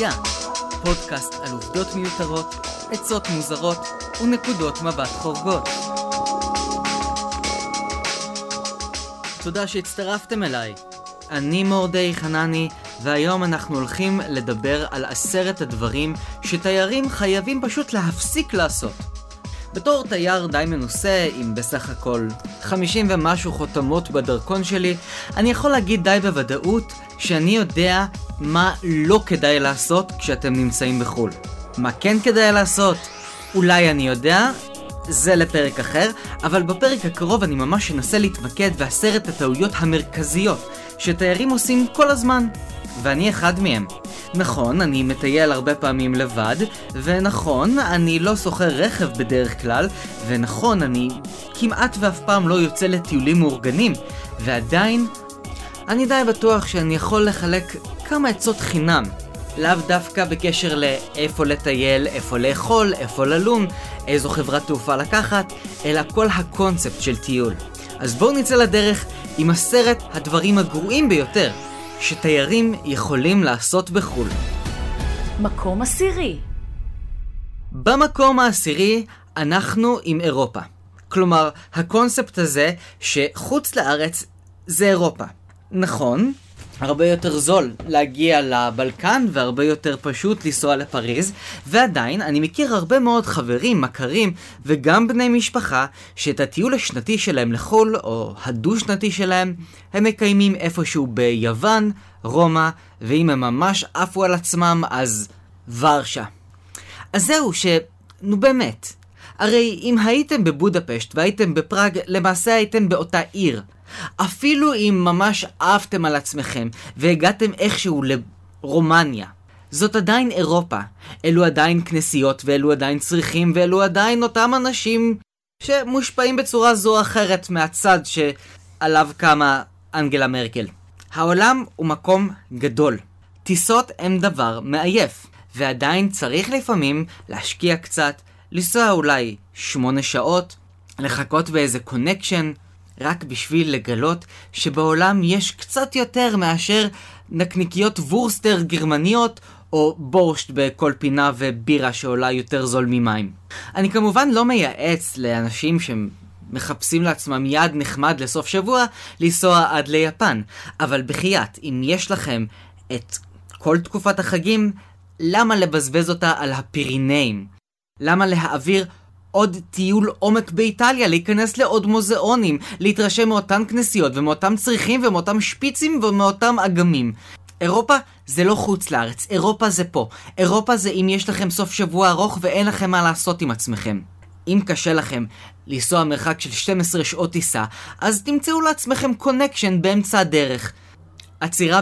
תעשייה, פודקאסט על עובדות מיותרות, עצות מוזרות ונקודות מבט חורגות. תודה שהצטרפתם אליי. אני מורדי חנני, והיום אנחנו הולכים לדבר על עשרת הדברים שתיירים חייבים פשוט להפסיק לעשות. בתור תייר די מנוסה, עם בסך הכל 50 ומשהו חותמות בדרכון שלי, אני יכול להגיד די בוודאות שאני יודע מה לא כדאי לעשות כשאתם נמצאים בחו"ל. מה כן כדאי לעשות? אולי אני יודע, זה לפרק אחר, אבל בפרק הקרוב אני ממש אנסה להתמקד בעשרת הטעויות המרכזיות שתיירים עושים כל הזמן, ואני אחד מהם. נכון, אני מטייל הרבה פעמים לבד, ונכון, אני לא שוכר רכב בדרך כלל, ונכון, אני כמעט ואף פעם לא יוצא לטיולים מאורגנים, ועדיין, אני די בטוח שאני יכול לחלק כמה עצות חינם. לאו דווקא בקשר לאיפה לטייל, איפה לאכול, איפה ללון, איזו חברת תעופה לקחת, אלא כל הקונספט של טיול. אז בואו נצא לדרך עם עשרת הדברים הגרועים ביותר שתיירים יכולים לעשות בחו"ל. מקום עשירי. במקום העשירי אנחנו עם אירופה. כלומר, הקונספט הזה שחוץ לארץ זה אירופה. נכון, הרבה יותר זול להגיע לבלקן והרבה יותר פשוט לנסוע לפריז, ועדיין אני מכיר הרבה מאוד חברים, מכרים וגם בני משפחה שאת הטיול השנתי שלהם לחו"ל, או הדו-שנתי שלהם, הם מקיימים איפשהו ביוון, רומא, ואם הם ממש עפו על עצמם, אז ורשה. אז זהו, ש... נו באמת. הרי אם הייתם בבודפשט והייתם בפראג, למעשה הייתם באותה עיר. אפילו אם ממש עפתם על עצמכם והגעתם איכשהו לרומניה, זאת עדיין אירופה. אלו עדיין כנסיות ואלו עדיין צריכים ואלו עדיין אותם אנשים שמושפעים בצורה זו או אחרת מהצד שעליו קמה אנגלה מרקל. העולם הוא מקום גדול. טיסות הם דבר מעייף, ועדיין צריך לפעמים להשקיע קצת, לנסוע אולי שמונה שעות, לחכות באיזה connection, רק בשביל לגלות שבעולם יש קצת יותר מאשר נקניקיות וורסטר גרמניות או בורשט בכל פינה ובירה שעולה יותר זול ממים. אני כמובן לא מייעץ לאנשים שמחפשים לעצמם יעד נחמד לסוף שבוע לנסוע עד ליפן, אבל בחייאת, אם יש לכם את כל תקופת החגים, למה לבזבז אותה על הפירינאים? למה להעביר עוד טיול עומק באיטליה, להיכנס לעוד מוזיאונים, להתרשם מאותן כנסיות ומאותם צריכים ומאותם שפיצים ומאותם אגמים. אירופה זה לא חוץ לארץ, אירופה זה פה. אירופה זה אם יש לכם סוף שבוע ארוך ואין לכם מה לעשות עם עצמכם. אם קשה לכם לנסוע מרחק של 12 שעות טיסה, אז תמצאו לעצמכם קונקשן באמצע הדרך. עצירה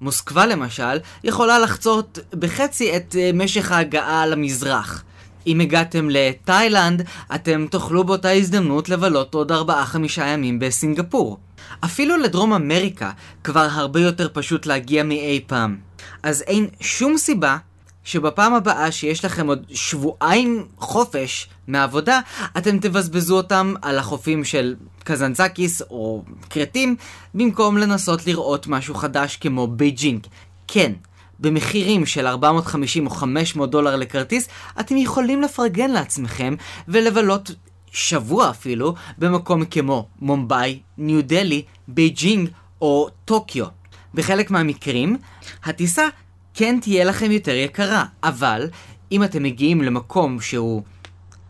במוסקבה למשל, יכולה לחצות בחצי את אה, משך ההגעה למזרח. אם הגעתם לתאילנד, אתם תוכלו באותה הזדמנות לבלות עוד 4-5 ימים בסינגפור. אפילו לדרום אמריקה כבר הרבה יותר פשוט להגיע מאי פעם. אז אין שום סיבה שבפעם הבאה שיש לכם עוד שבועיים חופש מהעבודה, אתם תבזבזו אותם על החופים של קזנצקיס או כרתים, במקום לנסות לראות משהו חדש כמו בייג'ינג. כן, במחירים של 450 או 500 דולר לכרטיס, אתם יכולים לפרגן לעצמכם ולבלות שבוע אפילו במקום כמו מומבאי, ניו דלי, בייג'ינג או טוקיו. בחלק מהמקרים, הטיסה כן תהיה לכם יותר יקרה, אבל אם אתם מגיעים למקום שהוא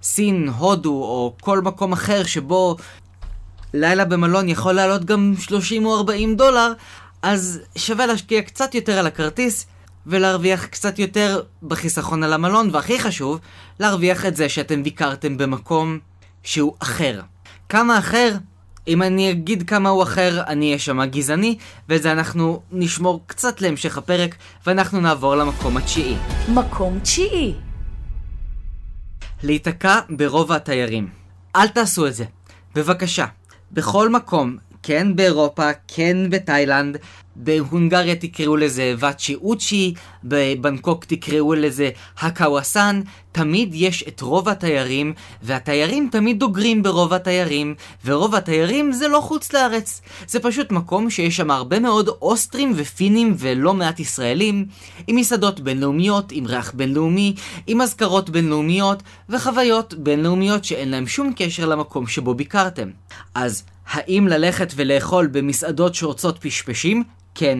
סין, הודו או כל מקום אחר שבו לילה במלון יכול לעלות גם 30 או 40 דולר, אז שווה להשקיע קצת יותר על הכרטיס ולהרוויח קצת יותר בחיסכון על המלון, והכי חשוב, להרוויח את זה שאתם ביקרתם במקום שהוא אחר. כמה אחר? אם אני אגיד כמה הוא אחר, אני אהיה שמה גזעני, וזה אנחנו נשמור קצת להמשך הפרק, ואנחנו נעבור למקום התשיעי. מקום תשיעי. להיתקע ברוב התיירים. אל תעשו את זה. בבקשה. בכל מקום, כן באירופה, כן בתאילנד, בהונגריה תקראו לזה ואצ'י אוצ'י, בבנקוק תקראו לזה הקוואסן, תמיד יש את רוב התיירים, והתיירים תמיד דוגרים ברוב התיירים, ורוב התיירים זה לא חוץ לארץ. זה פשוט מקום שיש שם הרבה מאוד אוסטרים ופינים ולא מעט ישראלים, עם מסעדות בינלאומיות, עם ריח בינלאומי, עם אזכרות בינלאומיות, וחוויות בינלאומיות שאין להם שום קשר למקום שבו ביקרתם. אז האם ללכת ולאכול במסעדות שרוצות פשפשים? כן.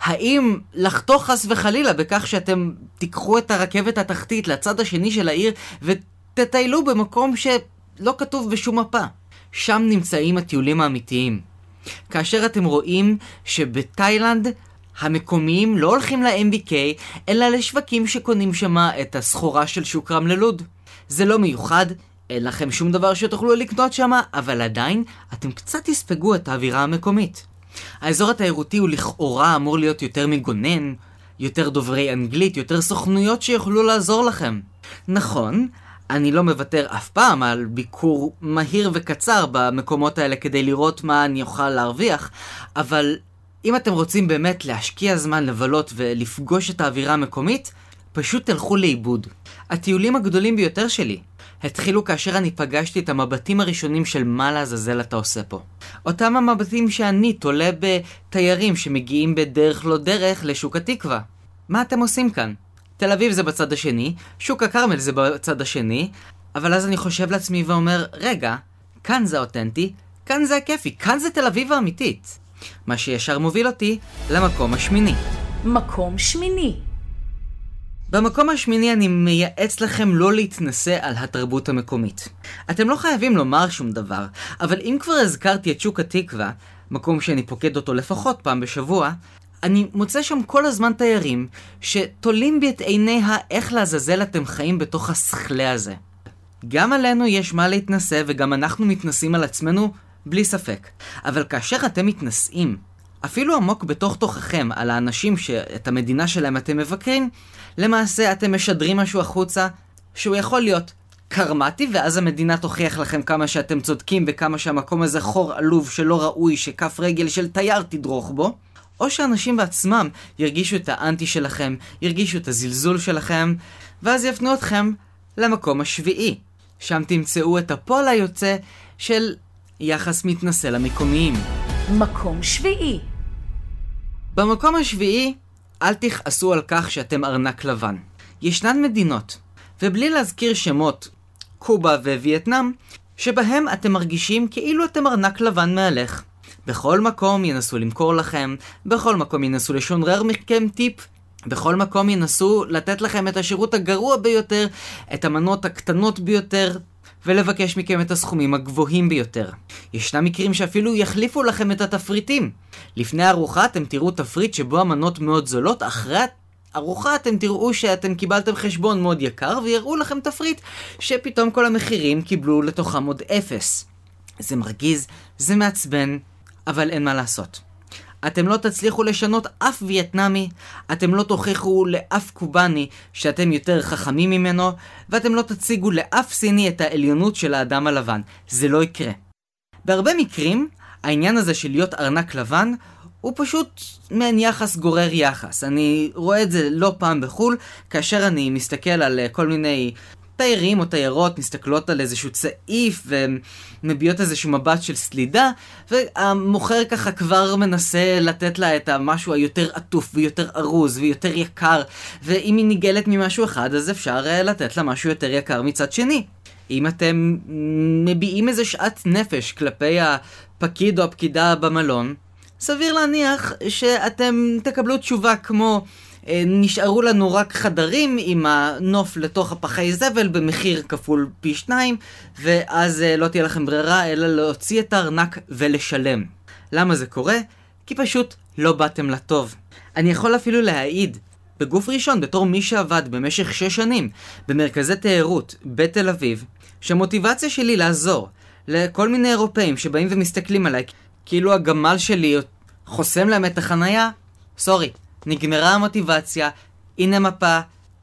האם לחתוך חס וחלילה בכך שאתם תיקחו את הרכבת התחתית לצד השני של העיר ותטיילו במקום שלא כתוב בשום מפה? שם נמצאים הטיולים האמיתיים. כאשר אתם רואים שבתאילנד המקומיים לא הולכים ל-MBK, אלא לשווקים שקונים שמה את הסחורה של שוק רמללוד. זה לא מיוחד, אין לכם שום דבר שתוכלו לקנות שמה, אבל עדיין אתם קצת תספגו את האווירה המקומית. האזור התיירותי הוא לכאורה אמור להיות יותר מגונן, יותר דוברי אנגלית, יותר סוכנויות שיוכלו לעזור לכם. נכון, אני לא מוותר אף פעם על ביקור מהיר וקצר במקומות האלה כדי לראות מה אני אוכל להרוויח, אבל אם אתם רוצים באמת להשקיע זמן לבלות ולפגוש את האווירה המקומית, פשוט תלכו לאיבוד. הטיולים הגדולים ביותר שלי התחילו כאשר אני פגשתי את המבטים הראשונים של מה לעזאזל אתה עושה פה. אותם המבטים שאני תולה בתיירים שמגיעים בדרך לא דרך לשוק התקווה. מה אתם עושים כאן? תל אביב זה בצד השני, שוק הכרמל זה בצד השני, אבל אז אני חושב לעצמי ואומר, רגע, כאן זה אותנטי, כאן זה הכיפי, כאן זה תל אביב האמיתית. מה שישר מוביל אותי למקום השמיני. מקום שמיני. במקום השמיני אני מייעץ לכם לא להתנשא על התרבות המקומית. אתם לא חייבים לומר שום דבר, אבל אם כבר הזכרתי את שוק התקווה, מקום שאני פוקד אותו לפחות פעם בשבוע, אני מוצא שם כל הזמן תיירים שתולים בי את עיני האיך לעזאזל אתם חיים בתוך השכלה הזה. גם עלינו יש מה להתנשא וגם אנחנו מתנשאים על עצמנו בלי ספק. אבל כאשר אתם מתנשאים, אפילו עמוק בתוך תוככם, על האנשים שאת המדינה שלהם אתם מבקרים, למעשה אתם משדרים משהו החוצה שהוא יכול להיות קרמטי, ואז המדינה תוכיח לכם כמה שאתם צודקים וכמה שהמקום הזה חור עלוב שלא ראוי שכף רגל של תייר תדרוך בו. או שאנשים בעצמם ירגישו את האנטי שלכם, ירגישו את הזלזול שלכם, ואז יפנו אתכם למקום השביעי. שם תמצאו את הפועל היוצא של יחס מתנשא למקומיים. מקום שביעי. במקום השביעי, אל תכעסו על כך שאתם ארנק לבן. ישנן מדינות, ובלי להזכיר שמות, קובה ווייטנאם, שבהם אתם מרגישים כאילו אתם ארנק לבן מהלך. בכל מקום ינסו למכור לכם, בכל מקום ינסו לשונרר מכם טיפ, בכל מקום ינסו לתת לכם את השירות הגרוע ביותר, את המנות הקטנות ביותר, ולבקש מכם את הסכומים הגבוהים ביותר. ישנם מקרים שאפילו יחליפו לכם את התפריטים. לפני הארוחה אתם תראו תפריט שבו המנות מאוד זולות, אחרי ארוחה אתם תראו שאתם קיבלתם חשבון מאוד יקר ויראו לכם תפריט שפתאום כל המחירים קיבלו לתוכם עוד אפס. זה מרגיז, זה מעצבן, אבל אין מה לעשות. אתם לא תצליחו לשנות אף וייטנאמי, אתם לא תוכיחו לאף קובאני שאתם יותר חכמים ממנו, ואתם לא תציגו לאף סיני את העליונות של האדם הלבן. זה לא יקרה. בהרבה מקרים, העניין הזה של להיות ארנק לבן, הוא פשוט מעין יחס גורר יחס. אני רואה את זה לא פעם בחו"ל, כאשר אני מסתכל על כל מיני תיירים או תיירות מסתכלות על איזשהו צעיף ומביעות איזשהו מבט של סלידה והמוכר ככה כבר מנסה לתת לה את המשהו היותר עטוף ויותר ארוז ויותר יקר ואם היא ניגלת ממשהו אחד אז אפשר אה, לתת לה משהו יותר יקר מצד שני. אם אתם מביעים איזה שאט נפש כלפי הפקיד או הפקידה במלון, סביר להניח שאתם תקבלו תשובה כמו נשארו לנו רק חדרים עם הנוף לתוך הפחי זבל במחיר כפול פי שניים, ואז אה, לא תהיה לכם ברירה אלא להוציא את הארנק ולשלם. למה זה קורה? כי פשוט לא באתם לטוב. אני יכול אפילו להעיד, בגוף ראשון, בתור מי שעבד במשך שש שנים במרכזי תיירות בתל אביב, שהמוטיבציה שלי לעזור לכל מיני אירופאים שבאים ומסתכלים עליי כאילו הגמל שלי חוסם להם את החנייה, סורי, נגמרה המוטיבציה, הנה מפה,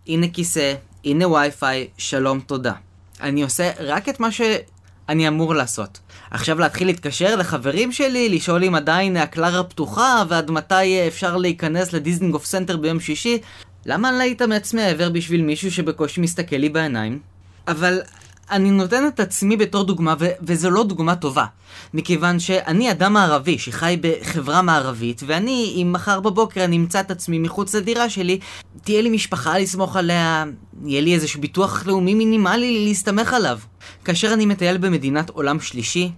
הנה כיסא, הנה וי-פיי, שלום תודה. אני עושה רק את מה אני אמור לעשות. עכשיו להתחיל להתקשר לחברים שלי, לשאול אם עדיין הקלרה פתוחה, ועד מתי אפשר להיכנס לדיזנגוף סנטר ביום שישי? למה להתאמץ מעבר בשביל מישהו שבקושי מסתכל לי בעיניים? אבל אני נותן את עצמי בתור דוגמה, ו- וזו לא דוגמה טובה. מכיוון שאני אדם מערבי שחי בחברה מערבית, ואני, אם מחר בבוקר אני אמצא את עצמי מחוץ לדירה שלי, תהיה לי משפחה לסמוך עליה, יהיה לי איזשהו ביטוח לאומי מינימלי להסתמך עליו. כאשר אני מטייל במדינת עולם שלישי,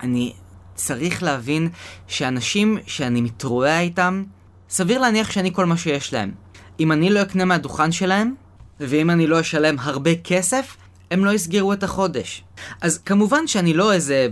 אני צריך להבין שאנשים שאני מתרועע איתם, סביר להניח שאני כל מה שיש להם. אם אני לא אקנה מהדוכן שלהם, ואם אני לא אשלם הרבה כסף, הם לא יסגרו את החודש. אז כמובן שאני לא איזה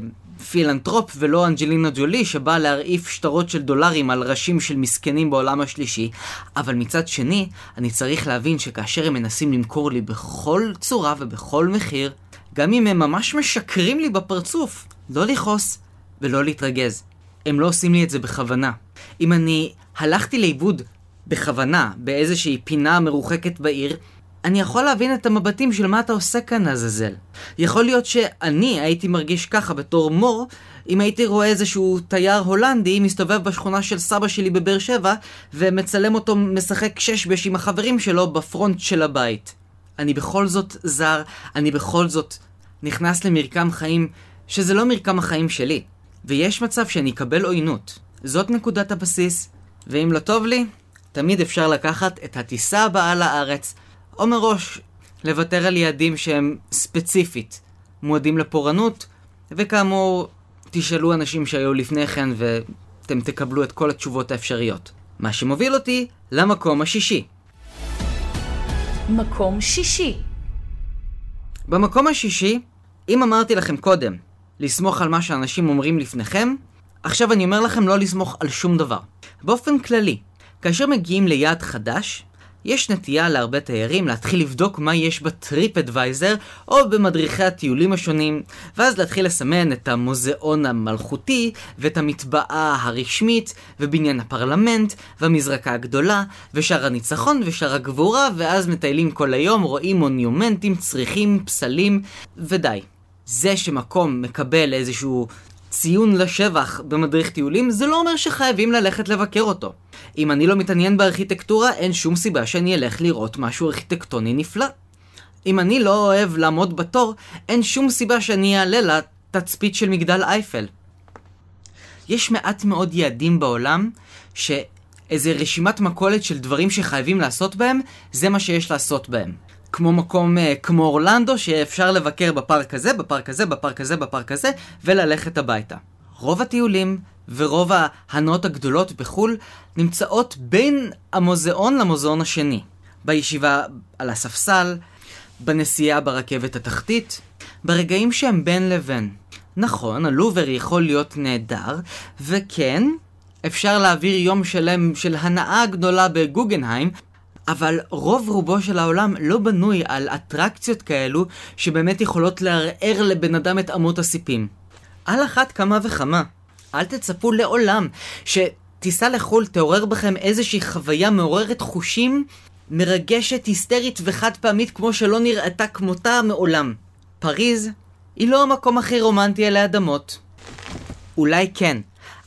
פילנטרופ ולא אנג'לינה ג'ולי שבא להרעיף שטרות של דולרים על ראשים של מסכנים בעולם השלישי, אבל מצד שני, אני צריך להבין שכאשר הם מנסים למכור לי בכל צורה ובכל מחיר, גם אם הם ממש משקרים לי בפרצוף, לא לכעוס ולא להתרגז. הם לא עושים לי את זה בכוונה. אם אני הלכתי לאיבוד בכוונה באיזושהי פינה מרוחקת בעיר, אני יכול להבין את המבטים של מה אתה עושה כאן, עזאזל. יכול להיות שאני הייתי מרגיש ככה בתור מור, אם הייתי רואה איזשהו תייר הולנדי מסתובב בשכונה של סבא שלי בבאר שבע, ומצלם אותו משחק ששבש עם החברים שלו בפרונט של הבית. אני בכל זאת זר, אני בכל זאת נכנס למרקם חיים שזה לא מרקם החיים שלי. ויש מצב שאני אקבל עוינות. זאת נקודת הבסיס, ואם לא טוב לי, תמיד אפשר לקחת את הטיסה הבאה לארץ, או מראש לוותר על יעדים שהם ספציפית מועדים לפורענות, וכאמור, תשאלו אנשים שהיו לפני כן ואתם תקבלו את כל התשובות האפשריות. מה שמוביל אותי למקום השישי. מקום שישי. במקום השישי, אם אמרתי לכם קודם לסמוך על מה שאנשים אומרים לפניכם, עכשיו אני אומר לכם לא לסמוך על שום דבר. באופן כללי, כאשר מגיעים ליעד חדש, יש נטייה להרבה תיירים להתחיל לבדוק מה יש בטריפ אדוויזר או במדריכי הטיולים השונים, ואז להתחיל לסמן את המוזיאון המלכותי ואת המטבעה הרשמית ובניין הפרלמנט והמזרקה הגדולה ושער הניצחון ושער הגבורה ואז מטיילים כל היום, רואים מוניומנטים, צריכים, פסלים ודי. זה שמקום מקבל איזשהו ציון לשבח במדריך טיולים, זה לא אומר שחייבים ללכת לבקר אותו. אם אני לא מתעניין בארכיטקטורה, אין שום סיבה שאני אלך לראות משהו ארכיטקטוני נפלא. אם אני לא אוהב לעמוד בתור, אין שום סיבה שאני אעלה לתצפית של מגדל אייפל. יש מעט מאוד יעדים בעולם, שאיזה רשימת מכולת של דברים שחייבים לעשות בהם, זה מה שיש לעשות בהם. כמו מקום uh, כמו אורלנדו, שאפשר לבקר בפארק הזה, בפארק הזה, בפארק הזה, בפארק הזה, וללכת הביתה. רוב הטיולים ורוב ההנאות הגדולות בחו"ל נמצאות בין המוזיאון למוזיאון השני. בישיבה על הספסל, בנסיעה ברכבת התחתית, ברגעים שהם בין לבין. נכון, הלובר יכול להיות נהדר, וכן, אפשר להעביר יום שלם של הנאה גדולה בגוגנהיים, אבל רוב רובו של העולם לא בנוי על אטרקציות כאלו שבאמת יכולות לערער לבן אדם את אמות הסיפים. על אחת כמה וכמה, אל תצפו לעולם שטיסה לחו"ל תעורר בכם איזושהי חוויה מעוררת חושים מרגשת, היסטרית וחד פעמית כמו שלא נראתה כמותה מעולם. פריז היא לא המקום הכי רומנטי עלי אדמות. אולי כן,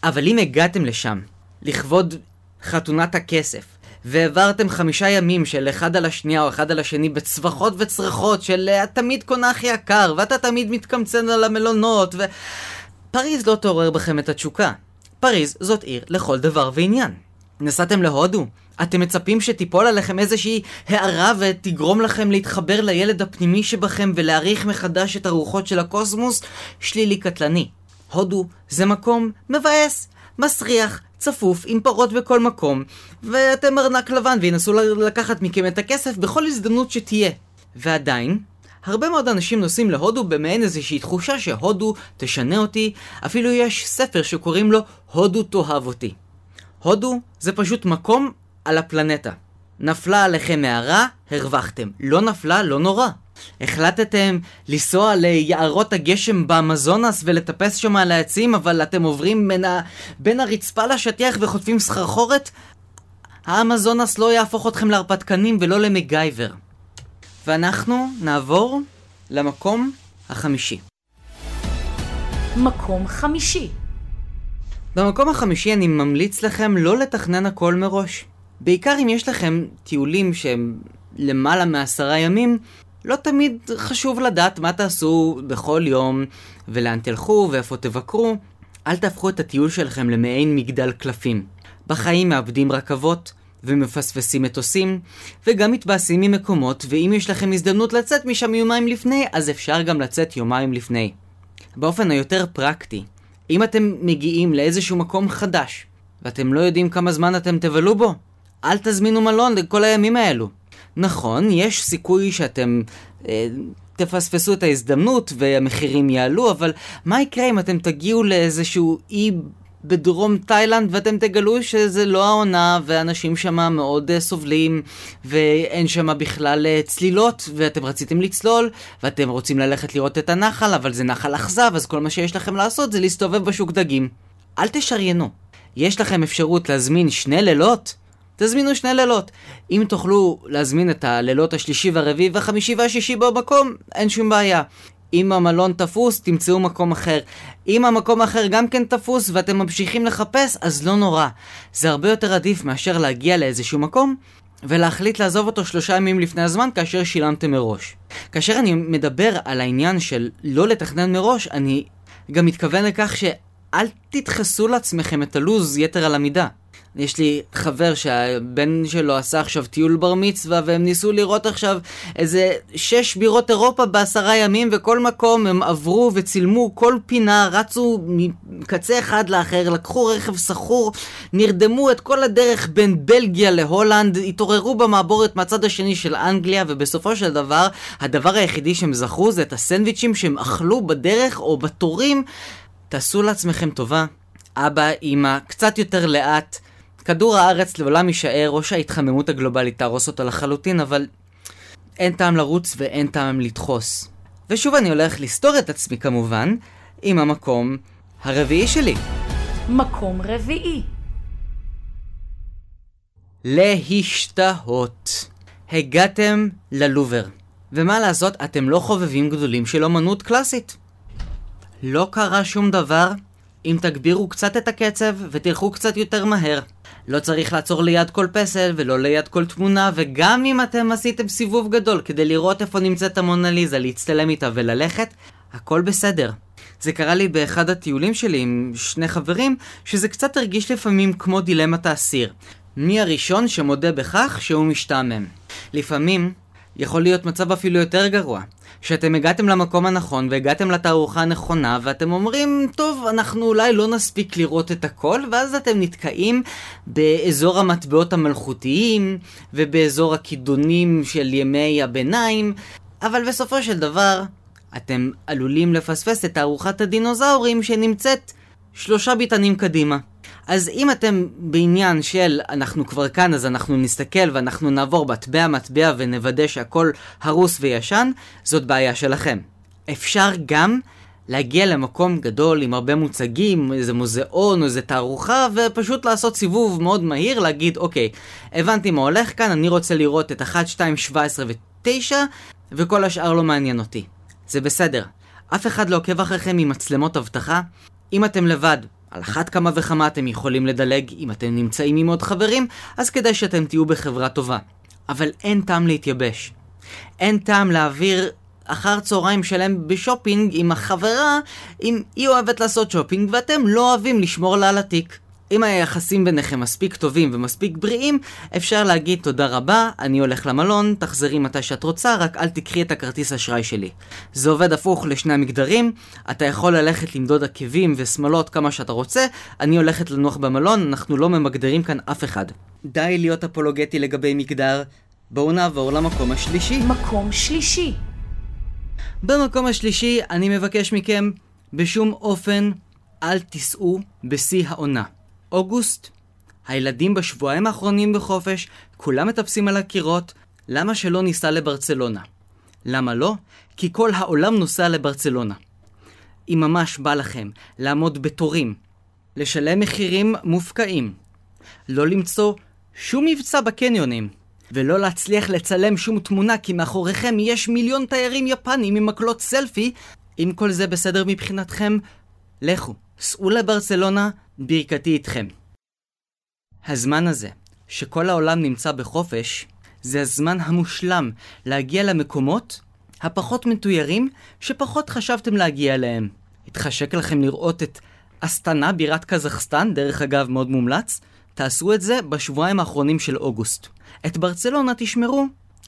אבל אם הגעתם לשם לכבוד חתונת הכסף, והעברתם חמישה ימים של אחד על השנייה או אחד על השני בצווחות וצרחות של את תמיד קונה הכי יקר, ואתה תמיד מתקמצן על המלונות, ו... פריז לא תעורר בכם את התשוקה. פריז זאת עיר לכל דבר ועניין. נסעתם להודו? אתם מצפים שתיפול עליכם איזושהי הערה ותגרום לכם להתחבר לילד הפנימי שבכם ולהעריך מחדש את הרוחות של הקוסמוס? שלילי קטלני. הודו זה מקום מבאס, מסריח, צפוף, עם פרות בכל מקום, ואתם ארנק לבן וינסו לקחת מכם את הכסף בכל הזדמנות שתהיה. ועדיין, הרבה מאוד אנשים נוסעים להודו במעין איזושהי תחושה שהודו תשנה אותי, אפילו יש ספר שקוראים לו הודו תאהב אותי. הודו זה פשוט מקום על הפלנטה. נפלה עליכם מערה, הרווחתם. לא נפלה, לא נורא. החלטתם לנסוע ליערות הגשם באמזונס ולטפס שם על העצים, אבל אתם עוברים בין, ה... בין הרצפה לשטיח וחוטפים סחרחורת? האמזונס לא יהפוך אתכם להרפתקנים ולא למגייבר. ואנחנו נעבור למקום החמישי. מקום חמישי. במקום החמישי אני ממליץ לכם לא לתכנן הכל מראש. בעיקר אם יש לכם טיולים שהם למעלה מעשרה ימים, לא תמיד חשוב לדעת מה תעשו בכל יום, ולאן תלכו ואיפה תבקרו. אל תהפכו את הטיול שלכם למעין מגדל קלפים. בחיים מאבדים רכבות, ומפספסים מטוסים, וגם מתבאסים ממקומות, ואם יש לכם הזדמנות לצאת משם יומיים לפני, אז אפשר גם לצאת יומיים לפני. באופן היותר פרקטי, אם אתם מגיעים לאיזשהו מקום חדש, ואתם לא יודעים כמה זמן אתם תבלו בו, אל תזמינו מלון לכל הימים האלו. נכון, יש סיכוי שאתם אה, תפספסו את ההזדמנות והמחירים יעלו, אבל מה יקרה אם אתם תגיעו לאיזשהו אי בדרום תאילנד ואתם תגלו שזה לא העונה ואנשים שם מאוד uh, סובלים ואין שם בכלל uh, צלילות ואתם רציתם לצלול ואתם רוצים ללכת לראות את הנחל אבל זה נחל אכזב אז כל מה שיש לכם לעשות זה להסתובב בשוק דגים. אל תשריינו. יש לכם אפשרות להזמין שני לילות? תזמינו שני לילות. אם תוכלו להזמין את הלילות השלישי והרביעי והחמישי והשישי במקום, אין שום בעיה. אם המלון תפוס, תמצאו מקום אחר. אם המקום האחר גם כן תפוס ואתם ממשיכים לחפש, אז לא נורא. זה הרבה יותר עדיף מאשר להגיע לאיזשהו מקום ולהחליט לעזוב אותו שלושה ימים לפני הזמן כאשר שילמתם מראש. כאשר אני מדבר על העניין של לא לתכנן מראש, אני גם מתכוון לכך שאל תדחסו לעצמכם את הלוז יתר על המידה. יש לי חבר שהבן שלו עשה עכשיו טיול בר מצווה והם ניסו לראות עכשיו איזה שש בירות אירופה בעשרה ימים וכל מקום הם עברו וצילמו כל פינה, רצו מקצה אחד לאחר, לקחו רכב סחור, נרדמו את כל הדרך בין בלגיה להולנד, התעוררו במעבורת מהצד השני של אנגליה ובסופו של דבר הדבר היחידי שהם זכרו זה את הסנדוויצ'ים שהם אכלו בדרך או בתורים. תעשו לעצמכם טובה. אבא, אמא, קצת יותר לאט. כדור הארץ לעולם יישאר, או שההתחממות הגלובלית תהרוס אותו לחלוטין, אבל אין טעם לרוץ ואין טעם לדחוס. ושוב אני הולך לסתור את עצמי כמובן, עם המקום הרביעי שלי. מקום רביעי. להשתהות. הגעתם ללובר. ומה לעשות, אתם לא חובבים גדולים של אמנות קלאסית. לא קרה שום דבר אם תגבירו קצת את הקצב ותלכו קצת יותר מהר. לא צריך לעצור ליד כל פסל ולא ליד כל תמונה, וגם אם אתם עשיתם סיבוב גדול כדי לראות איפה נמצאת המונליזה, להצטלם איתה וללכת, הכל בסדר. זה קרה לי באחד הטיולים שלי עם שני חברים, שזה קצת הרגיש לפעמים כמו דילמת האסיר. מי הראשון שמודה בכך שהוא משתעמם? לפעמים יכול להיות מצב אפילו יותר גרוע. שאתם הגעתם למקום הנכון והגעתם לתערוכה הנכונה ואתם אומרים, טוב, אנחנו אולי לא נספיק לראות את הכל ואז אתם נתקעים באזור המטבעות המלכותיים ובאזור הכידונים של ימי הביניים אבל בסופו של דבר אתם עלולים לפספס את תערוכת הדינוזאורים שנמצאת שלושה ביטנים קדימה. אז אם אתם בעניין של אנחנו כבר כאן אז אנחנו נסתכל ואנחנו נעבור מטבע מטבע ונוודא שהכל הרוס וישן, זאת בעיה שלכם. אפשר גם להגיע למקום גדול עם הרבה מוצגים, איזה מוזיאון או איזה תערוכה, ופשוט לעשות סיבוב מאוד מהיר, להגיד, אוקיי, הבנתי מה הולך כאן, אני רוצה לראות את 1, 2, 17 ו-9, וכל השאר לא מעניין אותי. זה בסדר. אף אחד לא עוקב אחריכם עם מצלמות אבטחה. אם אתם לבד, על אחת כמה וכמה אתם יכולים לדלג, אם אתם נמצאים עם עוד חברים, אז כדאי שאתם תהיו בחברה טובה. אבל אין טעם להתייבש. אין טעם להעביר אחר צהריים שלם בשופינג עם החברה אם היא אוהבת לעשות שופינג ואתם לא אוהבים לשמור לה על התיק. אם היחסים ביניכם מספיק טובים ומספיק בריאים, אפשר להגיד תודה רבה, אני הולך למלון, תחזרי מתי שאת רוצה, רק אל תקחי את הכרטיס אשראי שלי. זה עובד הפוך לשני המגדרים, אתה יכול ללכת למדוד עקבים ושמאלות כמה שאתה רוצה, אני הולכת לנוח במלון, אנחנו לא ממגדרים כאן אף אחד. די להיות אפולוגטי לגבי מגדר, בואו נעבור למקום השלישי. מקום שלישי. במקום השלישי אני מבקש מכם, בשום אופן אל תיסעו בשיא העונה. אוגוסט. הילדים בשבועיים האחרונים בחופש, כולם מטפסים על הקירות, למה שלא ניסע לברצלונה? למה לא? כי כל העולם נוסע לברצלונה. אם ממש בא לכם לעמוד בתורים, לשלם מחירים מופקעים, לא למצוא שום מבצע בקניונים, ולא להצליח לצלם שום תמונה כי מאחוריכם יש מיליון תיירים יפנים עם מקלות סלפי, אם כל זה בסדר מבחינתכם, לכו, סעו לברצלונה, ברכתי איתכם. הזמן הזה, שכל העולם נמצא בחופש, זה הזמן המושלם להגיע למקומות הפחות מתוירים שפחות חשבתם להגיע אליהם. התחשק לכם לראות את אסטנה, בירת קזחסטן, דרך אגב מאוד מומלץ, תעשו את זה בשבועיים האחרונים של אוגוסט. את ברצלונה תשמרו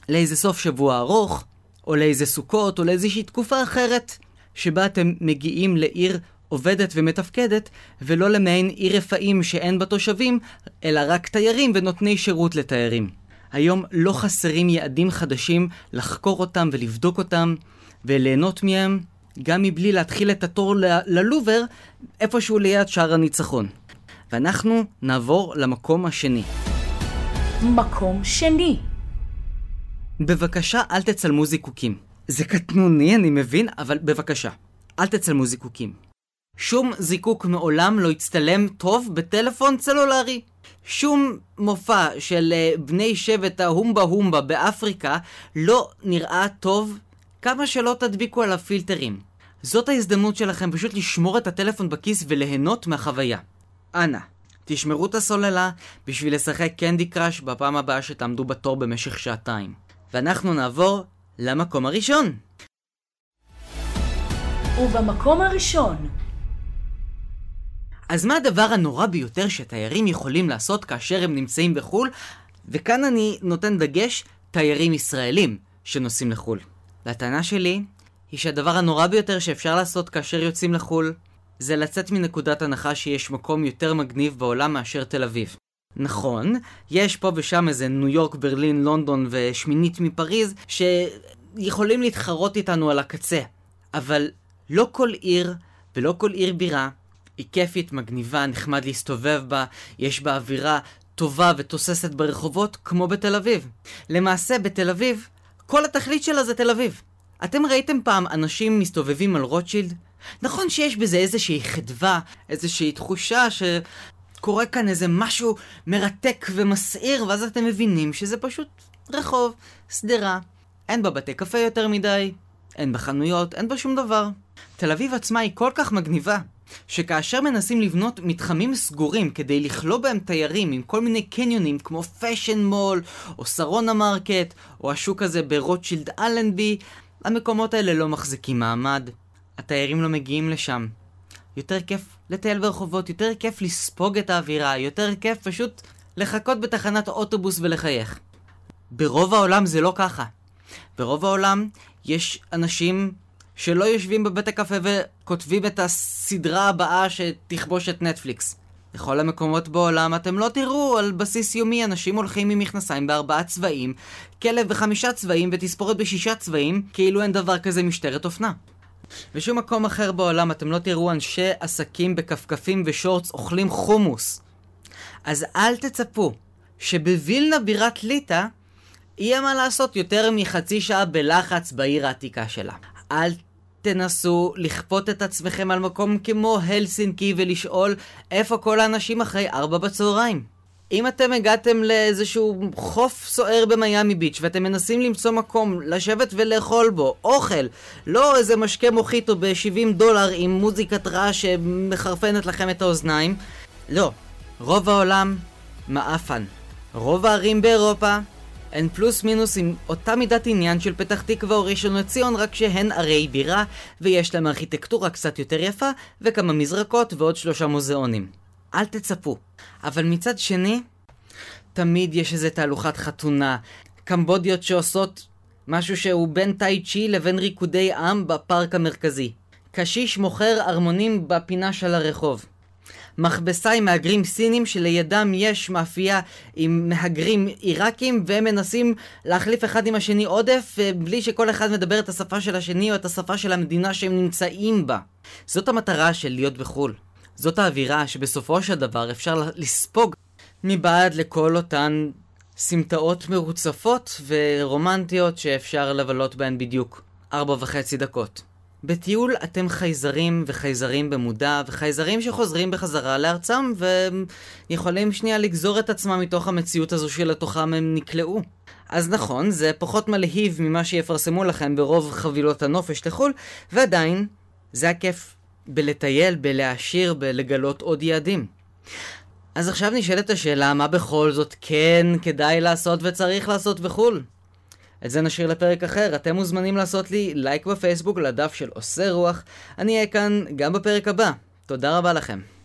לאיזה סוף שבוע ארוך, או לאיזה סוכות, או לאיזושהי תקופה אחרת, שבה אתם מגיעים לעיר עובדת ומתפקדת, ולא למעין עיר רפאים שאין בה תושבים, אלא רק תיירים ונותני שירות לתיירים. היום לא חסרים יעדים חדשים לחקור אותם ולבדוק אותם וליהנות מהם, גם מבלי להתחיל את התור ל- ללובר איפשהו ליד שער הניצחון. ואנחנו נעבור למקום השני. מקום שני. בבקשה, אל תצלמו זיקוקים. זה קטנוני, אני מבין, אבל בבקשה, אל תצלמו זיקוקים. שום זיקוק מעולם לא הצטלם טוב בטלפון סלולרי. שום מופע של uh, בני שבט ההומבה הומבה באפריקה לא נראה טוב כמה שלא תדביקו עליו פילטרים. זאת ההזדמנות שלכם פשוט לשמור את הטלפון בכיס וליהנות מהחוויה. אנא, תשמרו את הסוללה בשביל לשחק קנדי קראש בפעם הבאה שתעמדו בתור במשך שעתיים. ואנחנו נעבור למקום הראשון. ובמקום הראשון, אז מה הדבר הנורא ביותר שתיירים יכולים לעשות כאשר הם נמצאים בחו"ל? וכאן אני נותן דגש, תיירים ישראלים שנוסעים לחו"ל. והטענה שלי היא שהדבר הנורא ביותר שאפשר לעשות כאשר יוצאים לחו"ל זה לצאת מנקודת הנחה שיש מקום יותר מגניב בעולם מאשר תל אביב. נכון, יש פה ושם איזה ניו יורק, ברלין, לונדון ושמינית מפריז שיכולים להתחרות איתנו על הקצה, אבל לא כל עיר ולא כל עיר בירה היא כיפית, מגניבה, נחמד להסתובב בה, יש בה אווירה טובה ותוססת ברחובות, כמו בתל אביב. למעשה, בתל אביב, כל התכלית שלה זה תל אביב. אתם ראיתם פעם אנשים מסתובבים על רוטשילד? נכון שיש בזה איזושהי חדווה, איזושהי תחושה שקורה כאן איזה משהו מרתק ומסעיר, ואז אתם מבינים שזה פשוט רחוב, שדרה. אין בה בתי קפה יותר מדי, אין בה חנויות, אין בה שום דבר. תל אביב עצמה היא כל כך מגניבה, שכאשר מנסים לבנות מתחמים סגורים כדי לכלוא בהם תיירים עם כל מיני קניונים כמו Fashion Mall, או שרונה Market, או השוק הזה ברוטשילד אלנבי, המקומות האלה לא מחזיקים מעמד. התיירים לא מגיעים לשם. יותר כיף לטייל ברחובות, יותר כיף לספוג את האווירה, יותר כיף פשוט לחכות בתחנת אוטובוס ולחייך. ברוב העולם זה לא ככה. ברוב העולם יש אנשים שלא יושבים בבית הקפה וכותבים את הסדרה הבאה שתכבוש את נטפליקס. בכל המקומות בעולם אתם לא תראו על בסיס יומי אנשים הולכים עם מכנסיים בארבעה צבעים, כלב בחמישה צבעים ותספורת בשישה צבעים, כאילו אין דבר כזה משטרת אופנה. בשום מקום אחר בעולם אתם לא תראו אנשי עסקים בכפכפים ושורטס אוכלים חומוס. אז אל תצפו שבווילנה בירת ליטא יהיה מה לעשות יותר מחצי שעה בלחץ בעיר העתיקה שלה. אל תנסו לכפות את עצמכם על מקום כמו הלסינקי ולשאול איפה כל האנשים אחרי ארבע בצהריים. אם אתם הגעתם לאיזשהו חוף סוער במיאמי ביץ' ואתם מנסים למצוא מקום לשבת ולאכול בו אוכל, לא איזה משקה מוחיטו ב-70 דולר עם מוזיקת רעש שמחרפנת לכם את האוזניים, לא. רוב העולם מעפן. רוב הערים באירופה הן פלוס מינוס עם אותה מידת עניין של פתח תקווה או ראשון לציון, רק שהן ערי בירה, ויש להם ארכיטקטורה קצת יותר יפה, וכמה מזרקות ועוד שלושה מוזיאונים. אל תצפו. אבל מצד שני, תמיד יש איזה תהלוכת חתונה, קמבודיות שעושות משהו שהוא בין טאי צ'י לבין ריקודי עם בפארק המרכזי. קשיש מוכר ארמונים בפינה של הרחוב. מכבסה עם מהגרים סינים שלידם יש מאפייה עם מהגרים עיראקים והם מנסים להחליף אחד עם השני עודף אה, בלי שכל אחד מדבר את השפה של השני או את השפה של המדינה שהם נמצאים בה. זאת המטרה של להיות בחו"ל. זאת האווירה שבסופו של דבר אפשר לספוג מבעד לכל אותן סמטאות מרוצפות ורומנטיות שאפשר לבלות בהן בדיוק ארבע וחצי דקות. בטיול אתם חייזרים וחייזרים במודע, וחייזרים שחוזרים בחזרה לארצם, ויכולים שנייה לגזור את עצמם מתוך המציאות הזו שלתוכם הם נקלעו. אז נכון, זה פחות מלהיב ממה שיפרסמו לכם ברוב חבילות הנופש לחו"ל, ועדיין, זה הכיף. בלטייל, בלהעשיר, בלגלות עוד יעדים. אז עכשיו נשאלת השאלה, מה בכל זאת כן כדאי לעשות וצריך לעשות בחו"ל? את זה נשאיר לפרק אחר, אתם מוזמנים לעשות לי לייק בפייסבוק לדף של עושה רוח, אני אהיה כאן גם בפרק הבא. תודה רבה לכם.